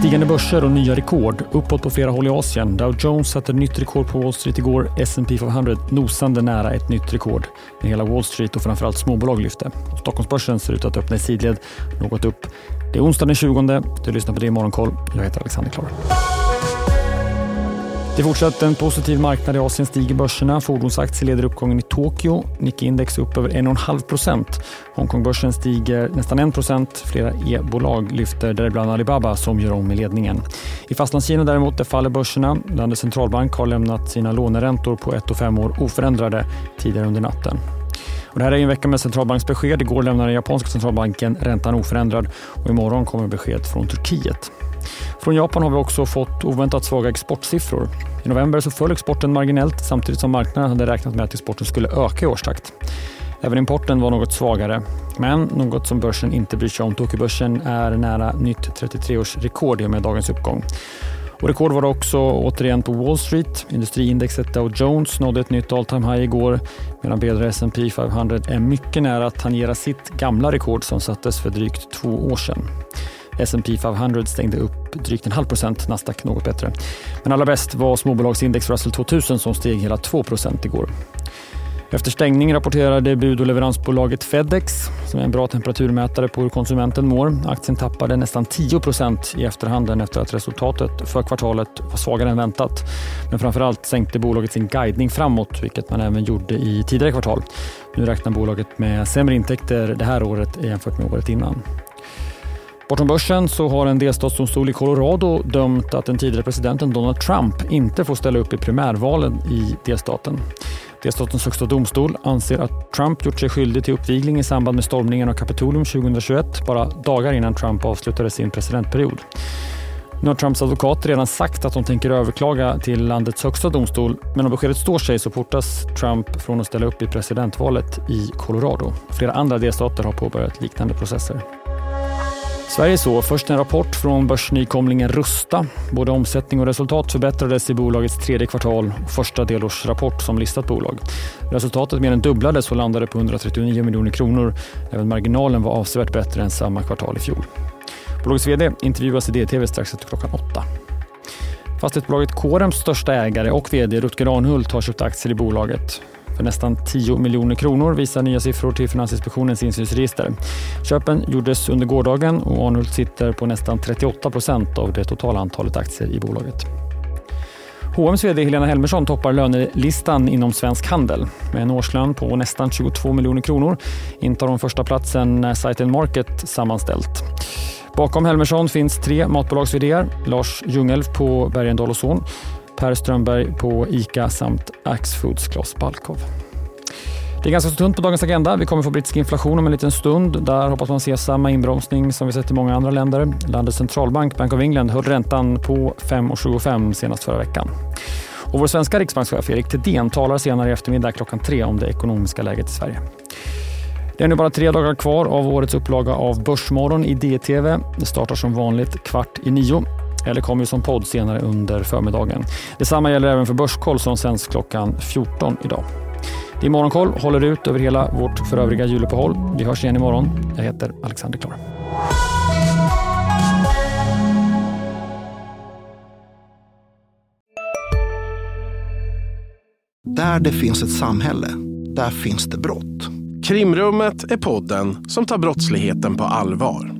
Stigande börser och nya rekord. Uppåt på flera håll i Asien. Dow Jones satte nytt rekord på Wall Street igår. S&P 500 nosande nära ett nytt rekord. Men hela Wall Street och framförallt småbolag lyfte. Stockholmsbörsen ser ut att öppna i sidled, något upp. Det är onsdag den 20. Du lyssnar på det i Morgonkoll. Jag heter Alexander Klar. Det fortsätter en positiv marknad i Asien stiger börserna. Fordonsaktier leder uppgången i Tokyo. Nikkei-index upp över 1,5 procent. Hongkongbörsen stiger nästan 1 procent. Flera e-bolag lyfter, däribland Alibaba som gör om i ledningen. I Fastlandskina däremot där faller börserna. Landets centralbank har lämnat sina låneräntor på 1 och 5 år oförändrade tidigare under natten. Och det här är en vecka med centralbanksbesked. Igår lämnade den japanska centralbanken räntan oförändrad och imorgon kommer besked från Turkiet. Från Japan har vi också fått oväntat svaga exportsiffror. I november så föll exporten marginellt samtidigt som marknaden hade räknat med att exporten skulle öka i årstakt. Även importen var något svagare. Men något som börsen inte bryr sig om. Tokyobörsen är nära nytt 33 rekord i och med dagens uppgång. Och rekord var det också återigen på Wall Street. Industriindexet Dow Jones nådde ett nytt all time high igår medan bredare S&P 500 är mycket nära att tangera sitt gamla rekord som sattes för drygt två år sedan. S&P 500 stängde upp drygt en halv procent, Nasdaq något bättre. Men allra bäst var småbolagsindex Russell 2000 som steg hela 2 procent igår. Efter stängning rapporterade bud och leveransbolaget Fedex, som är en bra temperaturmätare på hur konsumenten mår. Aktien tappade nästan 10% i efterhanden efter att resultatet för kvartalet var svagare än väntat. Men framförallt sänkte bolaget sin guidning framåt, vilket man även gjorde i tidigare kvartal. Nu räknar bolaget med sämre intäkter det här året jämfört med året innan. Bortom börsen så har en delstatsdomstol i Colorado dömt att den tidigare presidenten Donald Trump inte får ställa upp i primärvalen i delstaten. Delstatens högsta domstol anser att Trump gjort sig skyldig till uppvigling i samband med stormningen av Kapitolium 2021, bara dagar innan Trump avslutade sin presidentperiod. Nu har Trumps advokat redan sagt att de tänker överklaga till landets högsta domstol, men om beskedet står sig så portas Trump från att ställa upp i presidentvalet i Colorado. Flera andra delstater har påbörjat liknande processer. Sverige så. Först en rapport från börsnykomlingen Rusta. Både omsättning och resultat förbättrades i bolagets tredje kvartal och första delårsrapport som listat bolag. Resultatet mer än dubblades och landade på 139 miljoner kronor. Även marginalen var avsevärt bättre än samma kvartal i fjol. Bolagets VD intervjuas i DTV strax efter klockan åtta. Fastighetsbolaget Corems största ägare och VD Rutger Arnhult har köpt aktier i bolaget för nästan 10 miljoner kronor visar nya siffror till Finansinspektionens insynsregister. Köpen gjordes under gårdagen och Arnhult sitter på nästan 38 procent av det totala antalet aktier i bolaget. H&M's vd Helena Helmersson toppar lönelistan inom svensk handel. Med en årslön på nästan 22 miljoner kronor intar hon första platsen när sajten Market sammanställt. Bakom Helmersson finns tre matbolags Lars Ljungelf på Bergendahl och Son, Per Strömberg på ICA samt Axfoods Klas Balkov. Det är ganska så tunt på dagens agenda. Vi kommer få brittisk inflation om en liten stund. Där hoppas man se samma inbromsning som vi sett i många andra länder. Landets centralbank, Bank of England, höll räntan på 5,25 senast förra veckan. Och vår svenska riksbankschef Erik Thedéen talar senare i eftermiddag klockan tre om det ekonomiska läget i Sverige. Det är nu bara tre dagar kvar av årets upplaga av Börsmorgon i DTV. Det startar som vanligt kvart i nio eller kommer som podd senare under förmiddagen. Detsamma gäller även för Börskoll som sänds klockan 14 idag. Det är Morgonkoll håller ut över hela vårt för övriga juluppehåll. Vi hörs igen imorgon. Jag heter Alexander Klar. Där det finns ett samhälle, där finns det brott. Krimrummet är podden som tar brottsligheten på allvar.